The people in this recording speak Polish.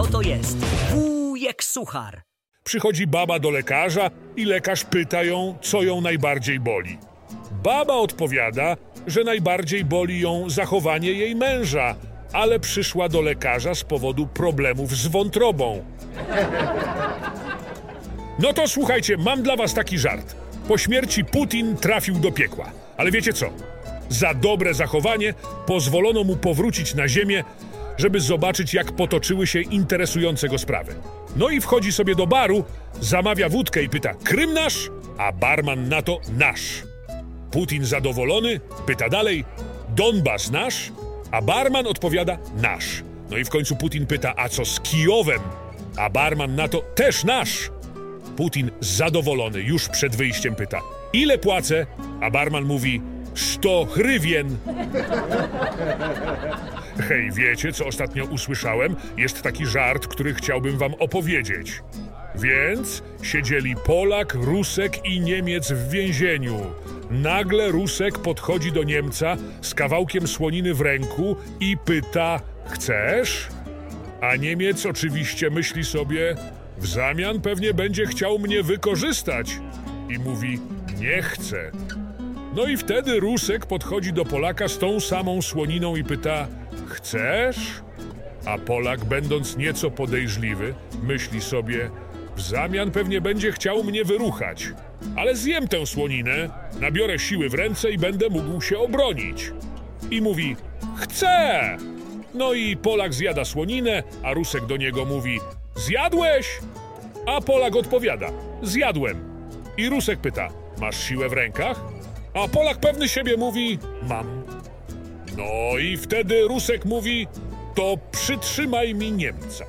oto jest wujek Suchar. Przychodzi baba do lekarza i lekarz pyta ją, co ją najbardziej boli. Baba odpowiada, że najbardziej boli ją zachowanie jej męża, ale przyszła do lekarza z powodu problemów z wątrobą. No to słuchajcie, mam dla was taki żart. Po śmierci Putin trafił do piekła. Ale wiecie co? Za dobre zachowanie pozwolono mu powrócić na ziemię, żeby zobaczyć, jak potoczyły się interesujące go sprawy. No i wchodzi sobie do baru, zamawia wódkę i pyta: Krym nasz? A barman na to nasz. Putin zadowolony, pyta dalej: Donbas nasz? A barman odpowiada: nasz. No i w końcu Putin pyta: A co z Kijowem? A barman na to też nasz. Putin zadowolony już przed wyjściem pyta: Ile płacę? A barman mówi: 100 hrywien. Hej, wiecie, co ostatnio usłyszałem? Jest taki żart, który chciałbym wam opowiedzieć. Więc siedzieli Polak, Rusek i Niemiec w więzieniu. Nagle Rusek podchodzi do Niemca z kawałkiem słoniny w ręku i pyta: Chcesz? A Niemiec oczywiście myśli sobie: W zamian pewnie będzie chciał mnie wykorzystać. I mówi: Nie chcę. No i wtedy Rusek podchodzi do Polaka z tą samą słoniną i pyta: Chcesz? A Polak, będąc nieco podejrzliwy, myśli sobie: W zamian pewnie będzie chciał mnie wyruchać. Ale zjem tę słoninę, nabiorę siły w ręce i będę mógł się obronić. I mówi: Chcę! No i Polak zjada słoninę, a Rusek do niego mówi: Zjadłeś? A Polak odpowiada: Zjadłem. I Rusek pyta: Masz siłę w rękach? A Polak pewny siebie mówi: Mam. No i wtedy Rusek mówi: To przytrzymaj mi Niemca.